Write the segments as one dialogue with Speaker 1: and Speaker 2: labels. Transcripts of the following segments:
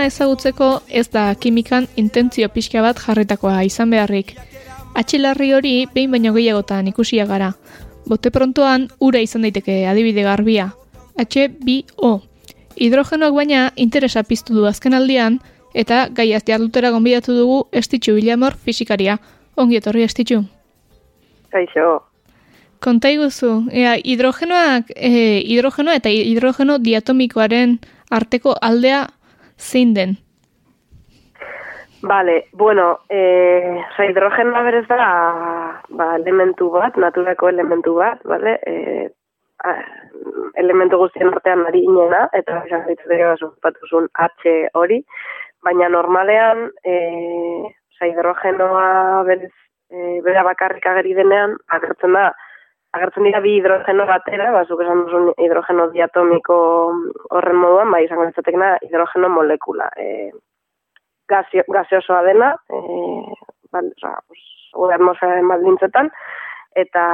Speaker 1: Hidrogenoa ezagutzeko ez da kimikan intentzio pixka bat jarritakoa izan beharrik. Atxilarri hori behin baino gehiagotan ikusia gara. Bote prontoan ura izan daiteke adibide garbia. H2O. Hidrogenoak baina interesa piztu du azken aldian, eta gai azte gonbidatu dugu estitxu bilamor fizikaria. Ongi etorri estitxu.
Speaker 2: Kaixo.
Speaker 1: Konta iguzu, ea, hidrogenoak, e, hidrogeno eta hidrogeno diatomikoaren arteko aldea zein den?
Speaker 2: Vale, bueno, eh, o hidrogenoa berez da, ba, elementu bat, naturako elementu bat, vale? Eh, a, elementu guztien artean ari inena, eta esan zuen H hori, baina normalean, eh, o hidrogenoa berez, eh, bera bakarrik ageri denean, agertzen da, agertzen dira bi hidrogeno batera, bazuk esan duzun hidrogeno diatomiko horren moduan, bai izango ditzatekena hidrogeno molekula. E, gazio, gaziosoa dena, e, bal, oza, pues, atmosfera baldintzetan, eta,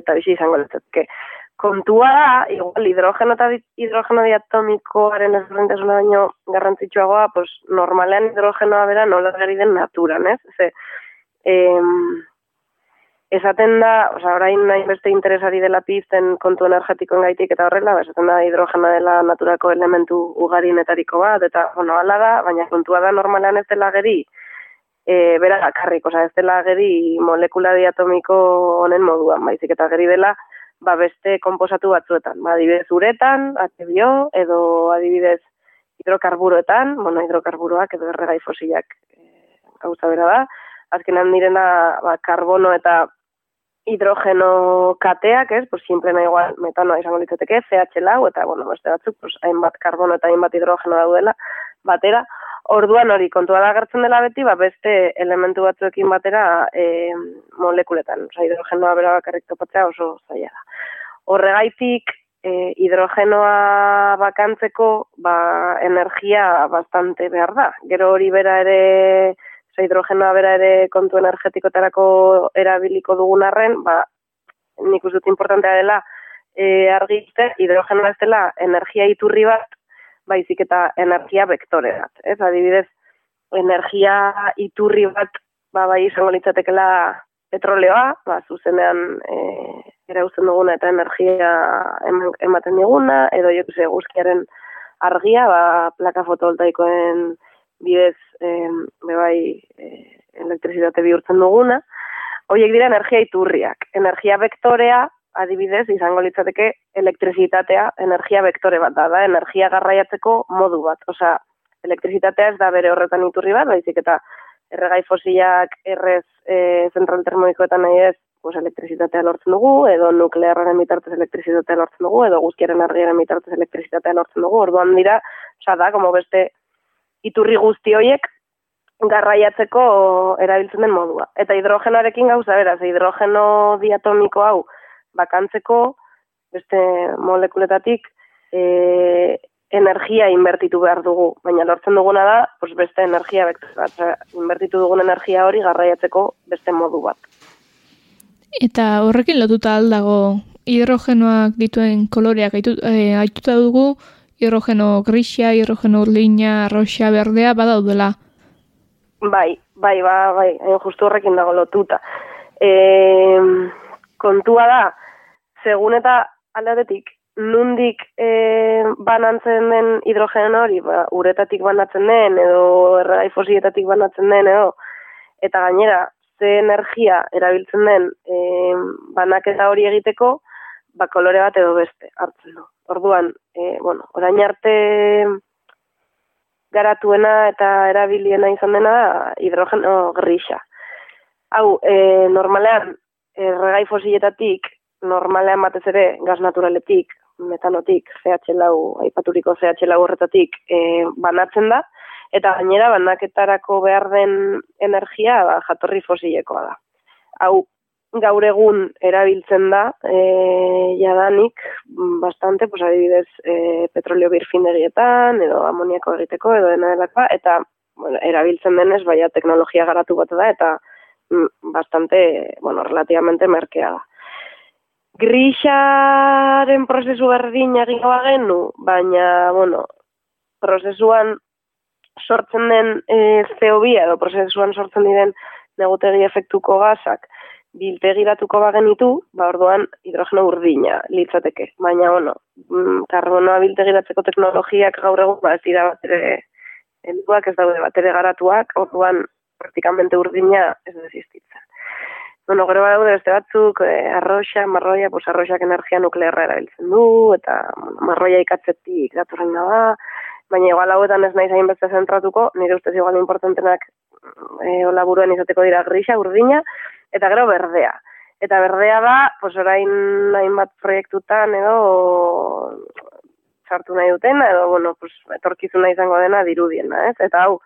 Speaker 2: eta bizi izango litzateke. Kontua da, igual, hidrogeno eta hidrogeno diatomikoaren ezberdintasuna baino garrantzitsuagoa, pues, normalean hidrogenoa bera nola gari den naturan, ez? Ze, em, esaten da, oza, orain nahi beste interesari dela pizten kontu energetikoen gaitik eta horrela, ba, esaten da hidrogena dela naturako elementu ugarinetariko bat, eta, bueno, ala da, baina kontua da normalan ez dela geri, e, bera karrik, oza, ez dela geri molekula diatomiko honen moduan, baizik eta geri dela, ba, beste komposatu batzuetan, ba, adibidez uretan, atebio, edo adibidez hidrokarburoetan, bueno, hidrokarburoak edo erregai fosilak e, gauza bera da, azkenan direna ba, karbono eta hidrogeno kateak, ez, pues simplena igual metanoa izango litzateke, CH lau, eta, bueno, beste batzuk, pues, hainbat karbono eta hainbat hidrogeno daudela, batera, orduan hori kontua da gertzen dela beti, ba, beste elementu batzuekin batera e, molekuletan, oza, hidrogenoa bera bakarrik topatzea oso zaila da. Horregaitik, e, hidrogenoa bakantzeko, ba, energia bastante behar da. Gero hori bera ere, Osa, hidrogenoa bera ere kontu energetikotarako erabiliko dugun arren, ba, nik uste importantea dela e, argite, hidrogenoa ez dela energia iturri bat, baizik eta energia vektore bat. Ez, adibidez, energia iturri bat, ba, bai izango litzatekela petroleoa, ba, zuzenean e, erauzen duguna eta energia ematen diguna, edo jo guzkiaren argia, ba, plaka fotovoltaikoen bidez eh, bebai eh, elektrizitate bihurtzen duguna, horiek dira energia iturriak. Energia vektorea, adibidez, izango litzateke elektrizitatea energia vektore bat da, da energia garraiatzeko modu bat. Osea, elektrizitatea ez da bere horretan iturri bat, baizik eta erregai fosilak errez e, zentral termoikoetan nahi ez, pues, elektrizitatea lortzen dugu, edo nuklearren mitartez elektrizitatea lortzen dugu, edo guzkiaren argiaren mitartez elektrizitatea lortzen dugu, orduan dira, osea da, como beste iturri guzti horiek garraiatzeko erabiltzen den modua. Eta hidrogenoarekin gauza beraz, hidrogeno diatomiko hau bakantzeko beste molekuletatik e, energia inbertitu behar dugu, baina lortzen duguna da, pues beste energia bat, inbertitu dugun energia hori garraiatzeko beste modu bat.
Speaker 1: Eta horrekin lotuta aldago hidrogenoak dituen koloreak eh, aituta dugu, hidrogeno grisia, hidrogeno urlina, roxa, berdea, badaudela.
Speaker 2: Bai, bai, ba, bai, hain justu horrekin dago lotuta. E, kontua da, segun eta aldatetik, nundik e, banantzen den hidrogeno hori, ba, uretatik banatzen den, edo erregai fosietatik banatzen den, edo, eta gainera, ze energia erabiltzen den e, banaketa hori egiteko, ba, kolore bat edo beste hartzen du. Orduan, e, bueno, orain arte garatuena eta erabiliena izan dena hidrogeno grisa. Hau, e, normalean, erregai fosiletatik, normalean batez ere, gaz naturaletik, metanotik, CH lau, aipaturiko CH lau horretatik, e, banatzen da, eta gainera banaketarako behar den energia ba, jatorri fosilekoa da. Hau, gaur egun erabiltzen da e, jadanik bastante, pues adibidez e, petroleo birfindegietan edo amoniako egiteko edo dena delakoa eta bueno, erabiltzen denez baina teknologia garatu bat da eta mm, bastante, bueno, relativamente merkea da. Grixaren prozesu berdin egin genu, baina, bueno, prozesuan sortzen den e, CO2 edo prozesuan sortzen diren negutegi efektuko gazak biltegiratuko bagenitu, ba orduan hidrogeno urdina litzateke. Baina, bueno, mm, karbonoa biltegiratzeko teknologiak gaur egun, ba ez dira batere, helduak ez daude batere garatuak, orduan praktikamente urdina ez desistitzen. Bueno, gero badaude beste batzuk, eh, arroxa, marroia, pues arroxak energia nuklearra erabiltzen du, eta marroia ikatzetik datorren da, baina igual hauetan ez nahi zain beste zentratuko, nire ustez igual importantenak e, hola buruan izateko dira grisa, urdina, eta gero berdea. Eta berdea da, pues orain hainbat proiektutan edo sartu nahi duten, edo, bueno, pues, etorkizuna izango dena dirudiena, ez? Eta hau,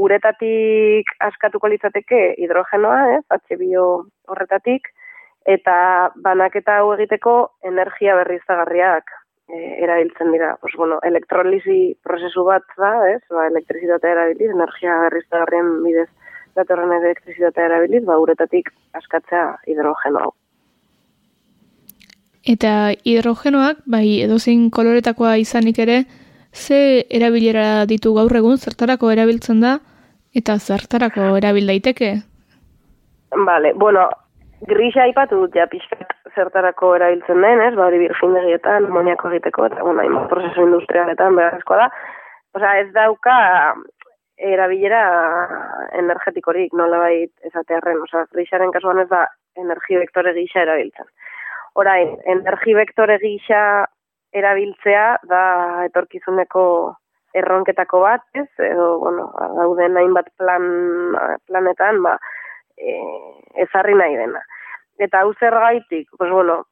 Speaker 2: uretatik askatuko litzateke hidrogenoa, ez? H2 horretatik, eta banaketa hau egiteko energia berriztagarriak e, erabiltzen dira. Pues, bueno, elektrolizi prozesu bat da, ez? Ba, elektrizitatea erabiliz, energia berriztagarrien bidez datorren elektrizitatea erabiliz, ba, uretatik askatzea hidrogeno hau.
Speaker 1: Eta hidrogenoak, bai, edozein koloretakoa izanik ere, ze erabilera ditu gaur egun, zertarako erabiltzen da, eta zertarako erabil daiteke?
Speaker 2: Vale, bueno, grisa ipatu dut ja pixkat zertarako erabiltzen den, ez? Ba, hori birfindegietan, moniako egiteko, eta, bueno, prozesu industrialetan beharrezkoa da. Osa, ez dauka erabilera energetikorik nola bait ezatearen. Osa, grisaren kasuan ez da energi vektore gisa erabiltzen. Orain, energi vektore gisa erabiltzea da etorkizuneko erronketako bat, ez? Edo, bueno, dauden hainbat plan, planetan, ba, e, ezarri nahi dena. Eta hau zer gaitik, pues bueno,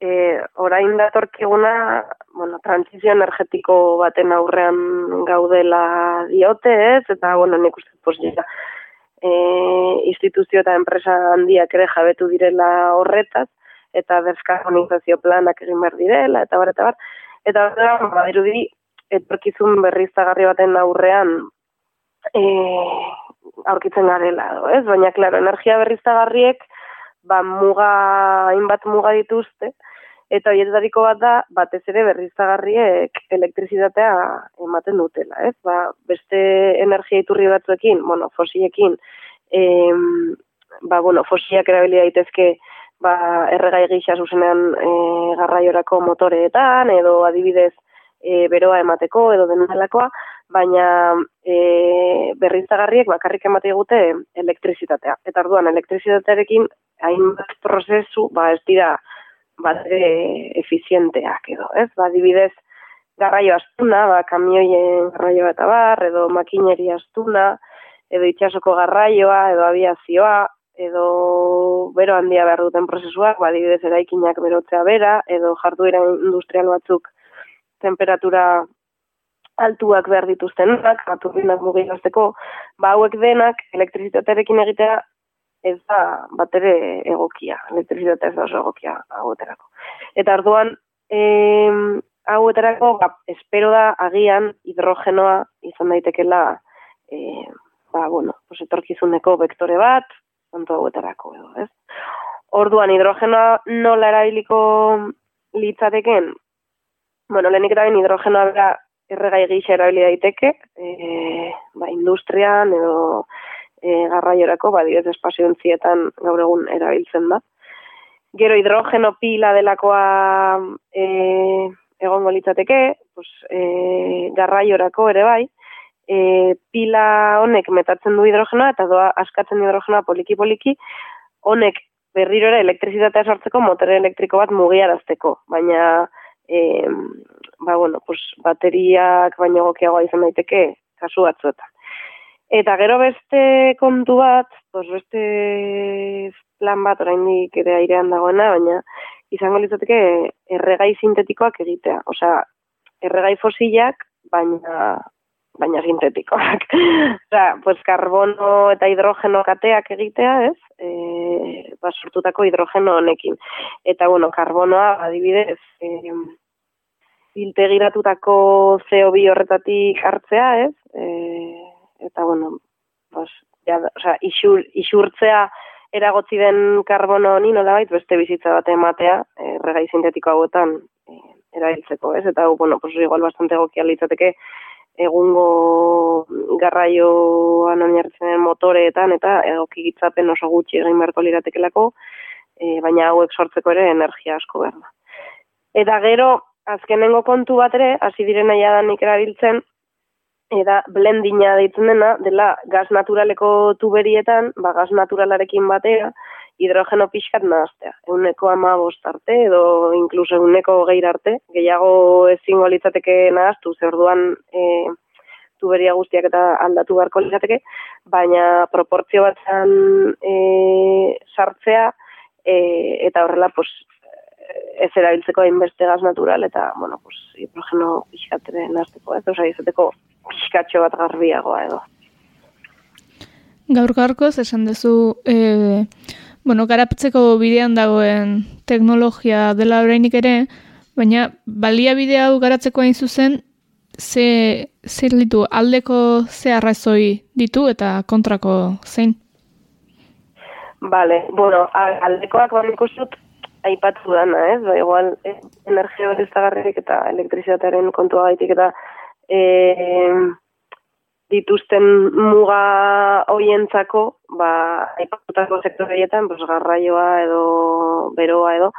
Speaker 2: e, orain datorkiguna, bueno, transizio energetiko baten aurrean gaudela diote, ez? Eta, bueno, nik uste, pues, ja, e, instituzio eta enpresa handiak ere jabetu direla horretaz, eta deskarbonizazio planak egin behar direla, eta bar, eta bar. Eta, ba, dirudi, etorkizun berriztagarri baten aurrean e, aurkitzen garela, ez? Baina, klaro, energia berriztagarriek, ba, muga, hainbat muga dituzte, eta horietariko bat da, batez ere berriztagarriek elektrizitatea ematen dutela, ez? Ba, beste energia iturri batzuekin, bueno, fosiekin, em, ba, bueno, fosiak erabili daitezke, ba, erregai gisa zuzenean e, garraiorako motoreetan, edo adibidez, e, beroa emateko edo denalakoa, baina e, berriztagarriek bakarrik emate gute elektrizitatea. Eta orduan elektrizitatearekin hainbat prozesu, ba ez dira bat efizienteak edo, ez? Ba, dibidez, garraio astuna, ba, kamioien garraio eta bar, edo makineri astuna, edo itxasoko garraioa, edo aviazioa, edo bero handia behar duten prozesuak, ba, dibidez, eraikinak berotzea bera, edo jarduera industrial batzuk temperatura altuak behar dituztenak, baturbinak mugilazteko, ba hauek denak elektrizitatearekin egitea ez da bat ere egokia, elektrizitatea ez da oso egokia haueterako. Eta arduan, e, haueterako, ba, espero da agian hidrogenoa izan daitekela e, ba, bueno, pues etorkizuneko vektore bat, tanto haueterako edo, ez? Orduan, hidrogenoa nola erabiliko litzateken, Bueno, lehenik eta ben hidrogenoa bera erregai gisa erabili daiteke, e, ba, industrian edo e, garraiorako, ba, direz espazio gaur egun erabiltzen da. Gero hidrogeno pila delakoa e, egongo litzateke, pues, e, garraiorako ere bai, e, pila honek metatzen du hidrogenoa eta doa askatzen hidrogenoa poliki-poliki, honek berriro ere elektrizitatea sortzeko motor elektriko bat mugiarazteko, baina e, ba, bueno, pues, bateriak baino gokiagoa izan daiteke kasu batzuetan. Eta gero beste kontu bat, pues beste plan bat oraindik ere airean dagoena, baina izango litzateke erregai sintetikoak egitea. Osea, erregai fosilak, baina baina sintetikoak. Osea, pues karbono eta hidrogeno kateak egitea, ez? Eh, ba sortutako hidrogeno honekin. Eta bueno, karbonoa adibidez, eh integratutako CO2 horretatik hartzea, ez? Eh, eta bueno, pues ja, o sea, isur, isurtzea eragotzi den karbono honi nolabait beste bizitza bat ematea, erregai sintetiko hauetan eh, erabiltzeko, ez? Eta bueno, pues igual bastante egokia litzateke egungo garraioan oinarritzen motoreetan eta egoki gitzapen oso gutxi egin beharko liratekelako, e, baina hauek sortzeko ere energia asko behar da. Eta gero, azkenengo kontu bat ere, hasi diren nahi adanik erabiltzen, eta blendina deitzen dena, dela gaz naturaleko tuberietan, ba, gaz naturalarekin batera, hidrogeno pixkat nahaztea. Euneko ama arte, edo inkluso euneko geir arte, gehiago ezingo litzateke nahaztu, zer duan e, tuberia guztiak eta aldatu beharko litzateke, baina proportzio bat e, sartzea, e, eta horrela, pues, ez erabiltzeko hainbeste gaz natural, eta, bueno, pues, hidrogeno pixkatere nahazteko, ez, osa izateko pixkatxo bat garbiagoa edo.
Speaker 1: Gaur gaurkoz, esan duzu, e, bueno, garapetzeko bidean dagoen teknologia dela orainik ere, baina balia bide hau garatzeko hain zuzen, ze, zer ditu, aldeko ze arrazoi ditu eta kontrako zein?
Speaker 2: Bale, bueno, aldekoak ban ikustut aipatu dana, ez? Ba, igual, eh, energia hori eta elektrizitatearen kontua gaitik eta eh, dituzten muga hoientzako, ba, aipatutako sektoreietan, pues, garraioa edo beroa edo,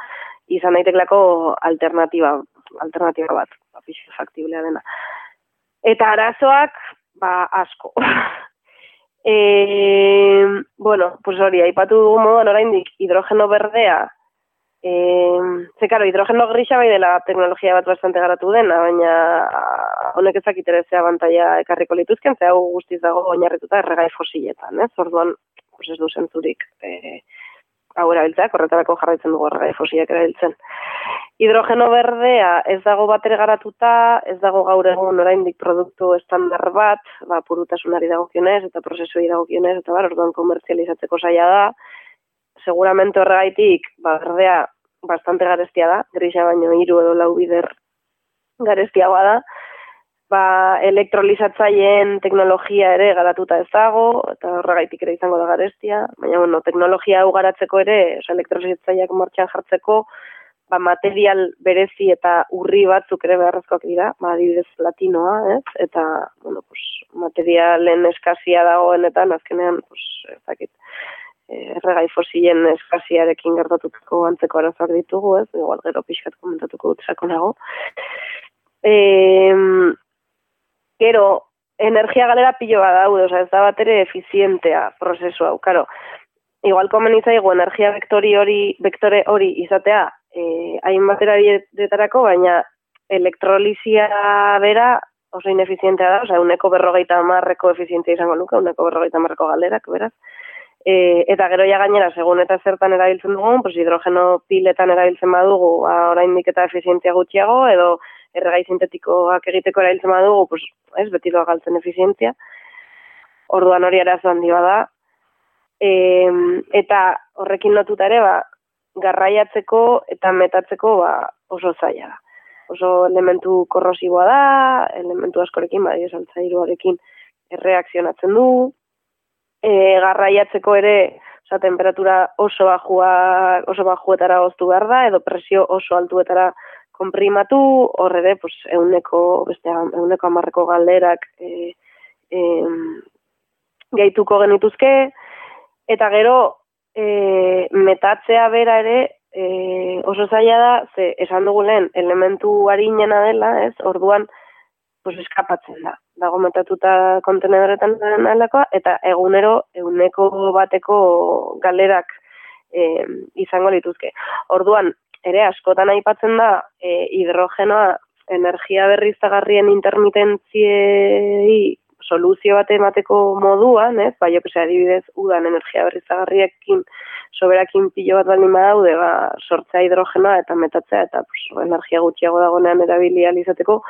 Speaker 2: izan daiteklako alternatiba, alternatiba bat, ba, faktiblea dena. Eta arazoak, ba, asko. e, bueno, pues hori, aipatu dugu moduan oraindik hidrogeno berdea Eh, ze karo, hidrogeno grisa bai dela teknologia bat bastante garatu dena, baina honek ezakit ere ze abantaia ekarriko lituzken, ze hau guztiz dago oinarrituta erregai fosiletan, ez? Orduan, pues ez du zentzurik eh, hau erabiltzea, korretarako jarraitzen dugu erregai fosilak erabiltzen. Hidrogeno berdea ez dago bat garatuta, ez dago gaur egun oraindik produktu estandar bat, ba, purutasunari dagokionez eta prozesuei dagokionez, eta bar, orduan komertzializatzeko zaila da, seguramente horregaitik, ba, berdea bastante garestia da, grisa baino hiru edo lau bider garestia da, ba, elektrolizatzaileen teknologia ere garatuta ez dago, eta horregaitik ere izango da garestia, baina, bueno, teknologia hau garatzeko ere, oza, elektrolizatzaileak martxan jartzeko, ba, material berezi eta urri batzuk ere beharrezkoak dira, ba, adibidez latinoa, ez? Eta, bueno, pues, materialen eskazia dagoenetan, azkenean, pues, ezakit, erregai fosilen eskasiarekin gertatutako antzeko arazoak ditugu, ez? Igual gero pixkat komentatuko dut sako nago. E, gero, energia galera pilo bat daude, oza, ez da bat ere efizientea prozesu hau, karo. Igual komen izaigu energia vektori hori, vektore hori izatea, eh, hain batera dietarako, baina elektrolizia bera oso inefizientea da, oza, uneko berrogeita marreko efizientzia izango luka, uneko berrogeita marreko galerak, beraz. E, eta gero ja gainera, segun eta zertan erabiltzen dugun, pues hidrogeno piletan erabiltzen badugu, ba, oraindik eta efizientzia gutxiago, edo erregai sintetikoak egiteko erabiltzen badugu, pues, ez, beti doa galtzen efizientzia. Orduan hori arazo handi bada. E, eta horrekin lotuta ere, ba, garraiatzeko eta metatzeko ba, oso zaila da. Oso elementu korrosiboa da, elementu askorekin, ba, esaltzairuarekin erreakzionatzen du, e, garraiatzeko ere oza, temperatura oso bajua, oso bajuetara oztu behar da, edo presio oso altuetara konprimatu, horre ere, pues, euneko, beste, euneko amarreko galderak e, e, gehituko genituzke, eta gero, e, metatzea bera ere, e, oso zaila da, ze esan dugu lehen, elementu harinena dela, ez, orduan, pues, eskapatzen da dago metatuta kontenedoretan alakoa, eta egunero eguneko bateko galerak e, izango lituzke. Orduan, ere askotan aipatzen da e, hidrogenoa energia berriztagarrien intermitentziei soluzio bat emateko moduan, ez? Bai, jo, adibidez, udan energia berriztagarriekin soberakin pilo bat baldin badaude, ba, sortzea hidrogenoa eta metatzea eta pues, energia gutxiago dagonean erabilia izateko,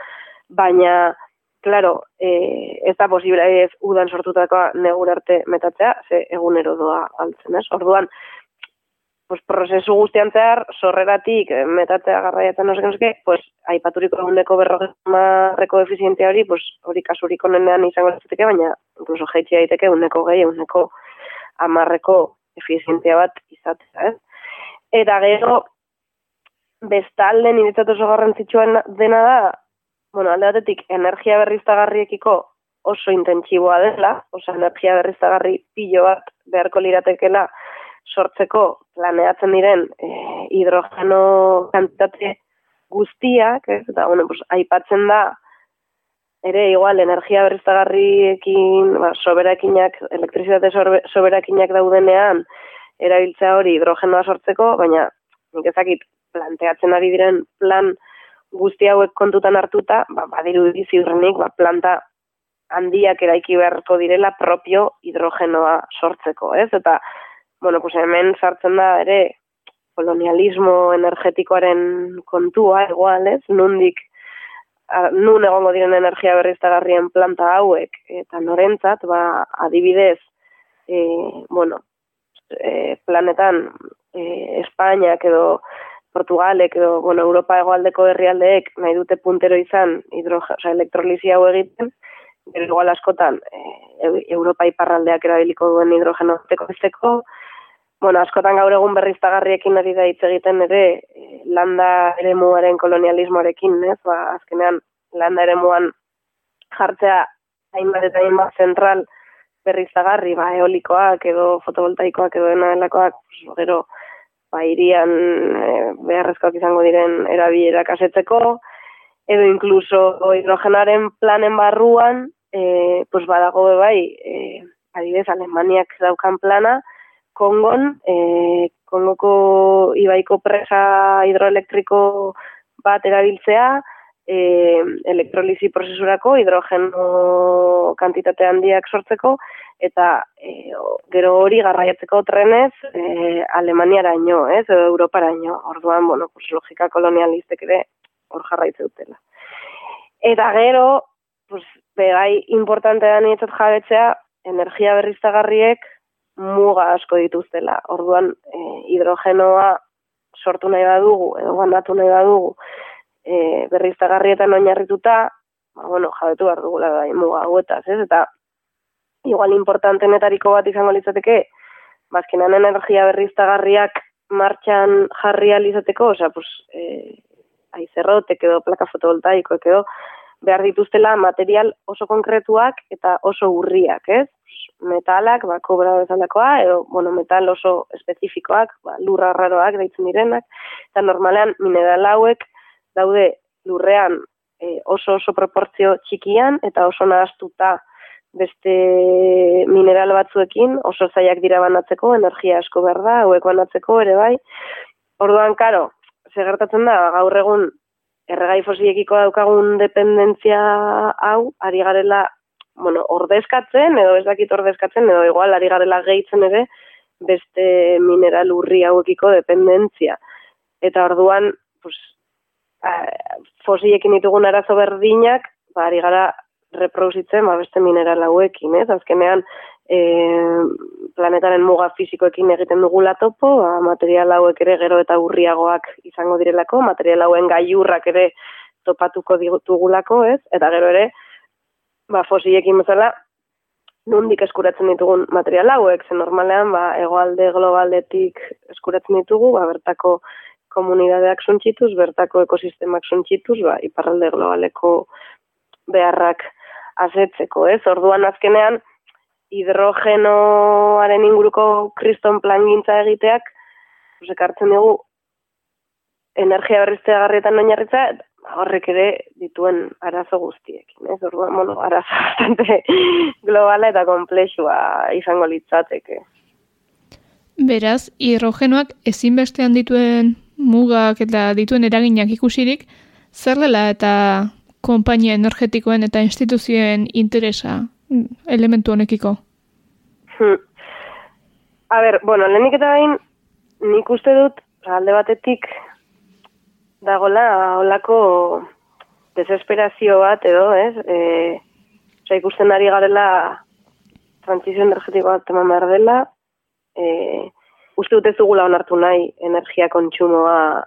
Speaker 2: baina Claro, eh, ez da posible ez udan sortutakoa negur arte metatzea, ze egunero doa altzen, ez? Orduan, pues, prozesu guztian zehar, sorreratik eh, metatzea garraiatzen no sé pues, aipaturiko eguneko berrogemarreko efizientia hori, pues, hori kasurik onenean izango zaiteke, baina incluso jaitzi daiteke eguneko gehi, eguneko amarreko efizientia bat izatea, ez? Eta gero, bestalde niretzat oso garrantzitsua dena da, bueno, alde batetik, energia berriztagarriekiko oso intentsiboa dela, oso energia berriztagarri pilo bat beharko liratekela sortzeko planeatzen diren e, hidrogeno kantitate guztiak, ez? eta bueno, pues, aipatzen da, ere igual energia berriztagarriekin, ba, soberakinak, elektrizitate soberakinak daudenean, erabiltza hori hidrogenoa sortzeko, baina nik ezakit planteatzen ari diren plan guzti hauek kontutan hartuta, ba, badiru ziurrenik, ba, planta handiak eraiki beharko direla propio hidrogenoa sortzeko, ez? Eta, bueno, pues hemen sartzen da ere kolonialismo energetikoaren kontua, igual, ez? Nundik, nun egongo diren energia berriztagarrien planta hauek, eta norentzat, ba, adibidez, e, bueno, e, planetan e, Espainiak edo Portugalek edo bueno, Europa hegoaldeko herrialdeek nahi dute puntero izan hidrogen, o sea, elektrolizia hau egiten, gero igual askotan e, Europa iparraldeak erabiliko duen hidrogeno esteko bueno, askotan gaur egun berriztagarriekin ari da hitz egiten ere e, landa eremuaren kolonialismoarekin, ez? Ba, azkenean landa eremuan jartzea hainbat eta hainbat zentral berriztagarri, ba, eolikoak edo fotovoltaikoak edo dena delakoak, gero, ba, irian e, beharrezkoak izango diren erabilera kasetzeko, edo inkluso hidrogenaren planen barruan, e, pues badago bai, e, adibidez, Alemaniak daukan plana, Kongon, e, Kongoko ibaiko presa hidroelektriko bat erabiltzea, e, elektrolizi prozesurako hidrogeno kantitate handiak sortzeko eta e, gero hori garraiatzeko trenez e, Alemaniaraino, ez, Europaraino. Orduan, bueno, pues logika kolonialistek ere hor jarraitze dutela. Eta gero, pues begai importante da nietzat jabetzea energia berriztagarriek muga asko dituztela. Orduan, e, hidrogenoa sortu nahi badugu, edo bandatu nahi badugu, e, berriztagarrietan oinarrituta, ba, bueno, jabetu behar dugula da, imuga hauetaz, ez? Eta, igual importantenetariko bat izango litzateke, bazkenan energia berriztagarriak martxan jarri alizateko, osea, pues, e, aizerrotek edo plaka fotovoltaiko, edo, behar dituztela material oso konkretuak eta oso urriak, ez? Metalak, ba, kobra bezalakoa, edo, bueno, metal oso espezifikoak, ba, lurra raroak deitzen direnak, eta normalean mineral hauek, daude lurrean e, oso oso proportzio txikian eta oso nahaztuta beste mineral batzuekin oso zaiak dira banatzeko, energia asko behar da, hauek banatzeko ere bai. Orduan, karo, segertatzen da, gaur egun erregai fosiekiko daukagun dependentzia hau, ari garela, bueno, ordezkatzen, edo ez dakit ordezkatzen, edo igual ari garela gehitzen ere, beste mineral urri hauekiko dependentzia. Eta orduan, pues, fosiekin ditugun arazo berdinak, ba, ari gara reproduzitzen ba, beste mineral hauekin, ez? Azkenean, e, planetaren muga fizikoekin egiten dugula topo, ba, material hauek ere gero eta urriagoak izango direlako, material hauen gaiurrak ere topatuko dugulako, ez? Eta gero ere, ba, fosiekin bezala, nundik eskuratzen ditugun material hauek, zen normalean, ba, egoalde globaldetik eskuratzen ditugu, ba, bertako komunidadeak suntzituz, bertako ekosistemak suntzituz, ba, iparralde globaleko beharrak azetzeko, ez? Orduan azkenean, hidrogenoaren inguruko kriston plan gintza egiteak, ekartzen dugu, energia berriztea garrietan oinarritza, horrek ere dituen arazo guztiekin, ez? Orduan, bueno, arazo bastante globala eta komplexua izango litzateke.
Speaker 1: Beraz, hidrogenoak ezinbestean dituen mugak eta dituen eraginak ikusirik, zer dela eta konpainia energetikoen eta instituzioen interesa mm, elementu honekiko?
Speaker 2: Hmm. A ber, bueno, lehenik eta bain, nik uste dut, alde batetik, dagola, holako desesperazio bat, edo, ez? E, oza, ikusten ari garela, transizio energetiko bat eman behar dela, e, uste dut ez onartu nahi energia kontsumoa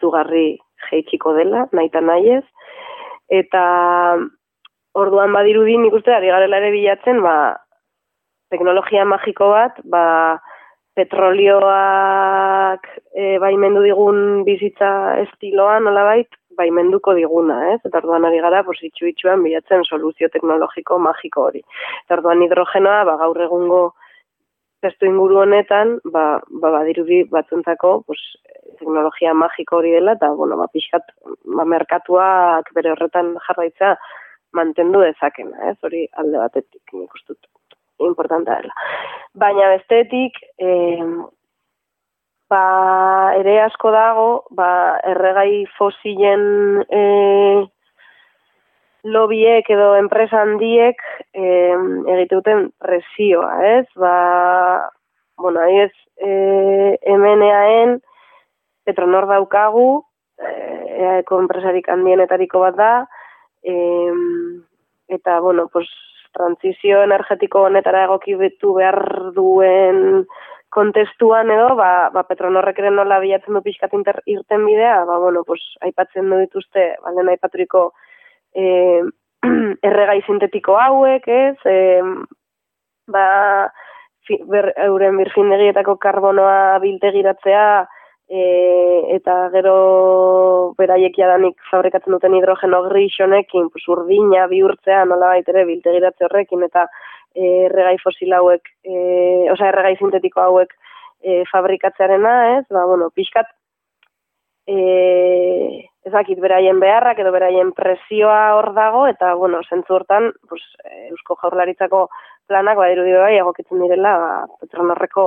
Speaker 2: zugarri jeitxiko dela, nahi eta nahi ez. Eta orduan badirudin nik uste ari garela ere bilatzen, ba, teknologia magiko bat, ba, petrolioak e, baimendu digun bizitza estiloan, nola bait, baimenduko diguna, ez? Eta orduan ari gara, pues, itxu bilatzen soluzio teknologiko magiko hori. Eta orduan hidrogenoa, ba, gaur egungo testu inguru honetan, ba, ba, badirudi batzuntzako, pues, teknologia magiko hori dela, eta, bueno, ba, pixkat, ba, merkatuak bere horretan jarraitza mantendu dezakena, ez? Hori alde batetik, nik ustut, importanta dela. Baina bestetik, eh, ba, ere asko dago, ba, erregai fosilen e, lobiek edo enpresa handiek e, egite duten presioa, ez? Ba, bueno, ez, e, MNAen Petronor daukagu, e, enpresarik handienetariko bat da, e, eta, bueno, pues, transizio energetiko honetara egoki betu behar duen kontestuan edo, ba, ba Petronorrek ere nola bilatzen du pixkat irten bidea, ba, bueno, pues, aipatzen du dituzte, balen aipaturiko e, erregai sintetiko hauek, ez, e, ba, fi, ber, euren birfindegietako karbonoa biltegiratzea, e, eta gero beraiek jadanik fabrikatzen duten hidrogeno gris honekin, pues, urdina bihurtzea nola baitere biltegiratze horrekin, eta erregai fosil hauek, e, osea erregai sintetiko hauek e, fabrikatzearena, ez? Ba, bueno, pixkat e, ezakit beraien beharrak edo beraien presioa hor dago eta bueno, sentzu hortan, pues Eusko Jaurlaritzako planak badiru dio bai egokitzen direla ba, Petronorreko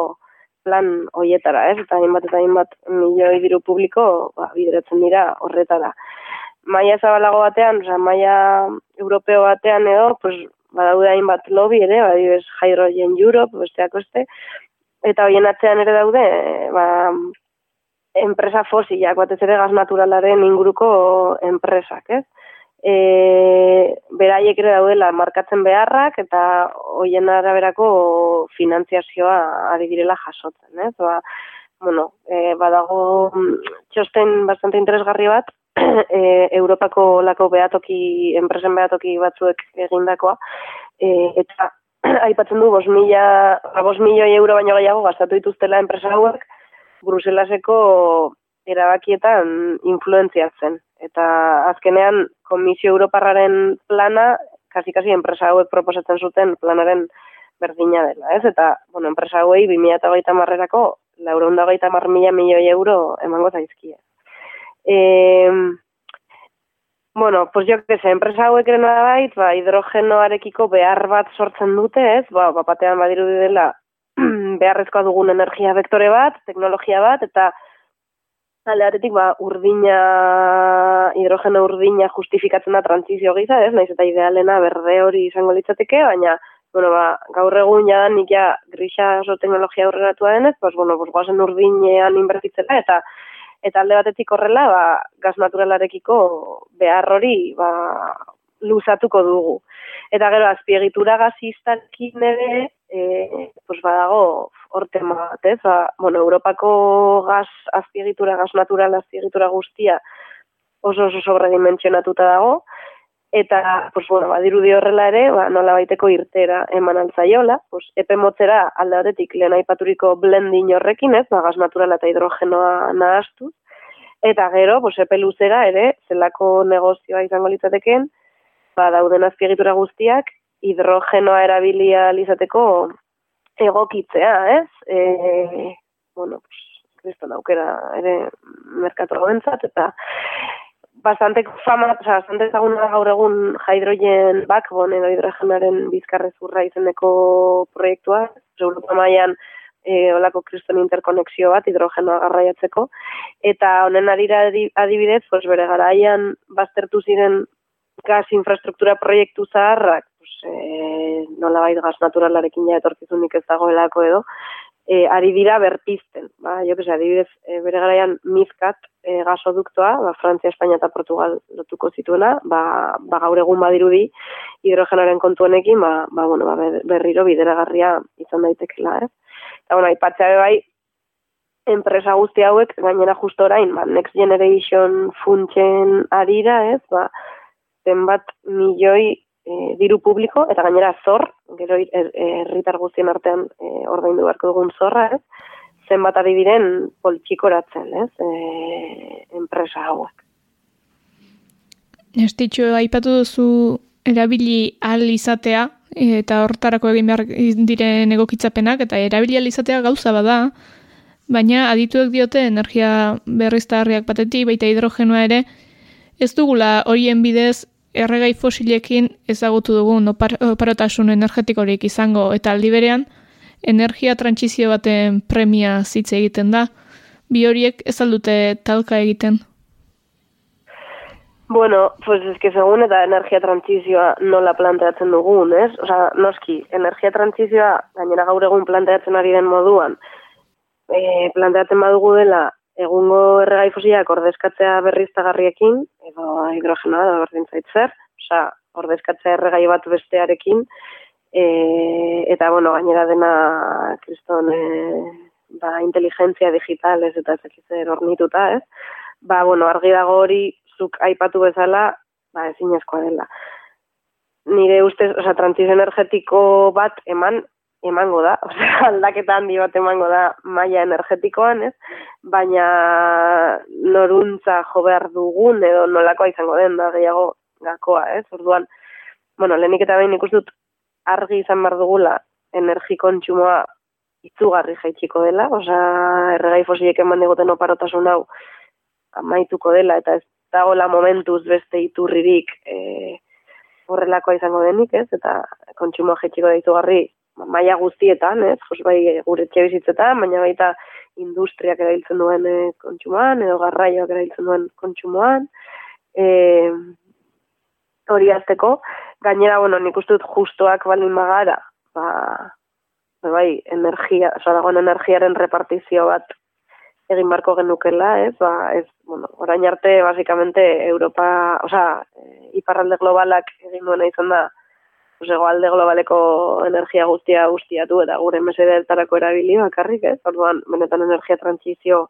Speaker 2: plan hoietara, ez? Eta hainbat eta hainbat milioi diru publiko ba, bideratzen dira horretara. Maia zabalago batean, osea, maia europeo batean edo, pues, badaude hainbat lobby ere, badibes Hydrogen Europe, besteak beste, eta hoien atzean ere daude, ba, enpresa fosilak, batez ere gaz naturalaren inguruko enpresak, ez? E, beraiek ere daudela markatzen beharrak eta hoien araberako finantziazioa ari direla jasotzen, ez? Ba, bueno, e, badago mm, txosten bastante interesgarri bat, e, Europako lako behatoki, enpresen behatoki batzuek egindakoa, e, eta aipatzen du, bos mila, bos milioi euro baino gehiago gastatu dituztela enpresa hauek, Bruselaseko erabakietan influenziatzen. Eta azkenean, Komisio Europarraren plana, kasi-kasi enpresa hauek proposatzen zuten planaren berdina dela, ez? Eta, bueno, enpresa hauei 2008 marrerako, laura hundagaita mar mila milioi euro emango zaizkia. Eh, bueno, pues que sé, enpresa hauek ere bait, ba, hidrogenoarekiko behar bat sortzen dute, ez? Ba, ba batean badiru dela beharrezkoa dugun energia vektore bat, teknologia bat, eta alde ba, urdina, hidrogeno urdina justifikatzen da transizio giza, ez? Naiz eta idealena berde hori izango litzateke, baina, bueno, ba, gaur egun ja, nik ja, grisa oso teknologia aurreratu denez, pues, bueno, pues, guazen urdinean inbertitzela, eta eta alde batetik horrela, ba, gaz naturalarekiko behar hori ba, luzatuko dugu. Eta gero, azpiegitura gaziztakin ere, e, pues badago orte bat, ez? Ba, bueno, Europako gaz azpiegitura, gaz natural azpiegitura guztia oso oso sobredimensionatuta dago, eta pues bueno, badirudi horrela ere, ba nola baiteko irtera eman altzaiola, pues epe motzera alde batetik lehen aipaturiko blending horrekin, ez? Ba gas naturala eta hidrogenoa nahastu. Eta gero, pues epe luzera ere zelako negozioa izango litzateken, ba dauden azpiegitura guztiak hidrogenoa erabilia izateko egokitzea, ez? E, bueno, pues kriston aukera ere merkatu eta bastante fama, o sea, bastante ezaguna gaur egun hidrogen backbone edo hidrogenaren bizkarrezurra izeneko proiektua, Europa mailan e, olako kriston interkonexio bat hidrogenoa garraiatzeko eta honen adira adibidez, pues bere garaian baztertu ziren gas infrastruktura proiektu zaharrak, pues eh nolabait gas naturalarekin ja etorkizunik ez dagoelako edo, e, ari dira berpizten. Ba, jo, kese, adibidez, e, bere garaian mizkat e, gasoduktoa, ba, Frantzia, Espainia eta Portugal lotuko zituena, ba, ba gaur egun badirudi hidrogenaren kontuenekin, ba, ba, bueno, ba, berriro bideragarria izan daitekela, ez? Eta, bueno, ipatzea bai, enpresa guzti hauek, gainera justo orain, ba, Next Generation funtsen arira, ez? Ba, zenbat milioi e, diru publiko, eta gainera zor, gero er, herritar guztien artean e, ordaindu beharko dugun zorra, ez? zenbat ari diren poltsikoratzen, ez? E, enpresa hauek.
Speaker 1: Estitxo, aipatu duzu erabili ahal izatea, eta hortarako egin behar diren egokitzapenak, eta erabili ahal izatea gauza bada, baina adituek diote energia berriztarriak batetik, baita hidrogenoa ere, ez dugula horien bidez erregai fosilekin ezagutu dugun oparotasun energetikorik izango, eta aldi berean, energia trantsizio baten premia zitze egiten da, bi horiek ez aldute talka egiten.
Speaker 2: Bueno, pues es que segun eta energia transizioa nola planteatzen dugun, ez? Osa, noski, energia transizioa gainera gaur egun planteatzen ari den moduan, e, planteatzen badugu dela egungo erregai fosiak ordezkatzea berriztagarriekin, edo hidrogenoa da berdin zaitzer, osa, ordezkatzea erregai bat bestearekin, e, eta, bueno, gainera dena, kriston, e, ba, inteligentzia digital, ez, eta ez ornituta, ez? Ba, bueno, argi dago hori zuk aipatu bezala, ba, ezin dela. Nire ustez, oza, transiz energetiko bat eman, emango da, oza, aldaketa handi bat emango da maila energetikoan, ez? Baina noruntza jo behar dugun edo nolakoa izango den da gehiago gakoa, ez? Orduan, bueno, lehenik eta behin ikustut argi izan behar dugula energi kontsumoa itzugarri jaitsiko dela, oza, erregai fosilek eman digoten oparotasun hau amaituko dela, eta ez dagoela momentuz beste iturririk e, horrelakoa izango denik, ez? Eta kontsumo jetxiko daitu garri maia guztietan, ez? Jos bai gure etxe bizitzetan, baina baita industriak erailtzen duen e, kontsumoan, edo garraioak erailtzen duen kontsumoan. E, hori azteko, gainera, bueno, nik uste dut justoak balin magara, ba, bai, energia, oza, dagoen energiaren repartizio bat egin barko genukela, ez? Ba, ez, bueno, orain arte basicamente Europa, o sea, eh, iparralde globalak egin duena izan da, pues alde globaleko energia guztia guztiatu eta gure mesedetarako erabili bakarrik, ez? Orduan, benetan energia transizio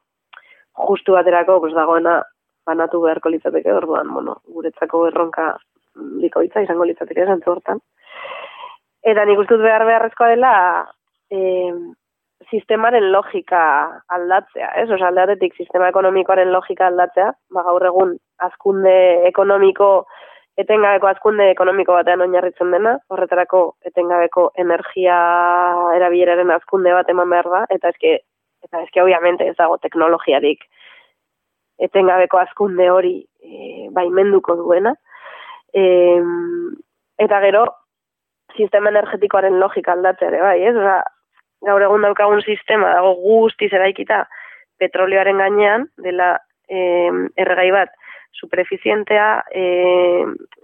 Speaker 2: justu baterako, pues dagoena banatu beharko litzateke, orduan, bueno, guretzako erronka bikoitza izango litzateke zantzu hortan. Eta nik ustut behar beharrezkoa dela, eh, sistemaren logika aldatzea, ez? Osa, aldeatetik sistema ekonomikoaren logika aldatzea, ba, gaur egun azkunde ekonomiko, etengabeko azkunde ekonomiko batean oinarritzen dena, horretarako etengabeko energia erabileraren azkunde bat eman behar da, eta eske, eta eske, obviamente, ez dago teknologiarik etengabeko azkunde hori e, baimenduko duena. E, eta gero, sistema energetikoaren logika aldatzea ere, bai, ez? Osa, gaur egun daukagun sistema dago guztiz eraikita petrolioaren gainean, dela e, erregai bat superefizientea, e,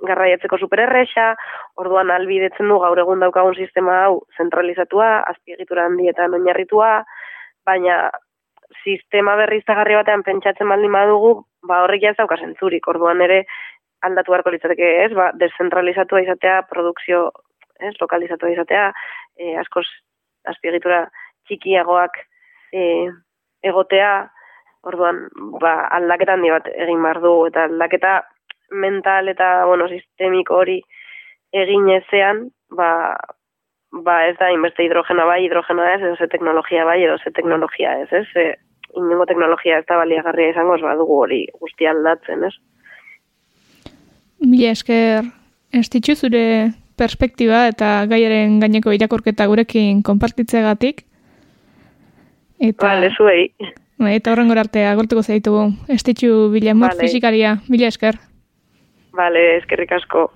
Speaker 2: garraiatzeko supererrexa, orduan albidetzen du gaur egun daukagun sistema hau zentralizatua, azpiegitura handietan oinarritua, baina sistema berriztagarri batean pentsatzen baldin badugu, ba horrek ez dauka zentzurik, orduan ere aldatu beharko litzateke, ez? Ba, deszentralizatua izatea, produkzio, ez, lokalizatua izatea, e, askoz azpiegitura txikiagoak e, egotea, orduan, ba, aldaketan handi bat egin behar du, eta aldaketa mental eta, bueno, sistemiko hori egin ezean, ba, ba ez da, inbeste hidrogena bai, hidrogena ez, edo ze teknologia bai, edo ze teknologia ez, ez, e, inengo teknologia ez da baliagarria izango, ez dugu hori guzti aldatzen, ez.
Speaker 1: Mila esker, ez zure perspektiba eta gaiaren gaineko irakorketa gurekin konpartitzegatik.
Speaker 2: Eta, vale, zuei.
Speaker 1: Bai, eta horren arte agortuko zaitugu. Estitxu bila vale. fizikaria, bila esker.
Speaker 2: Vale, eskerrik asko.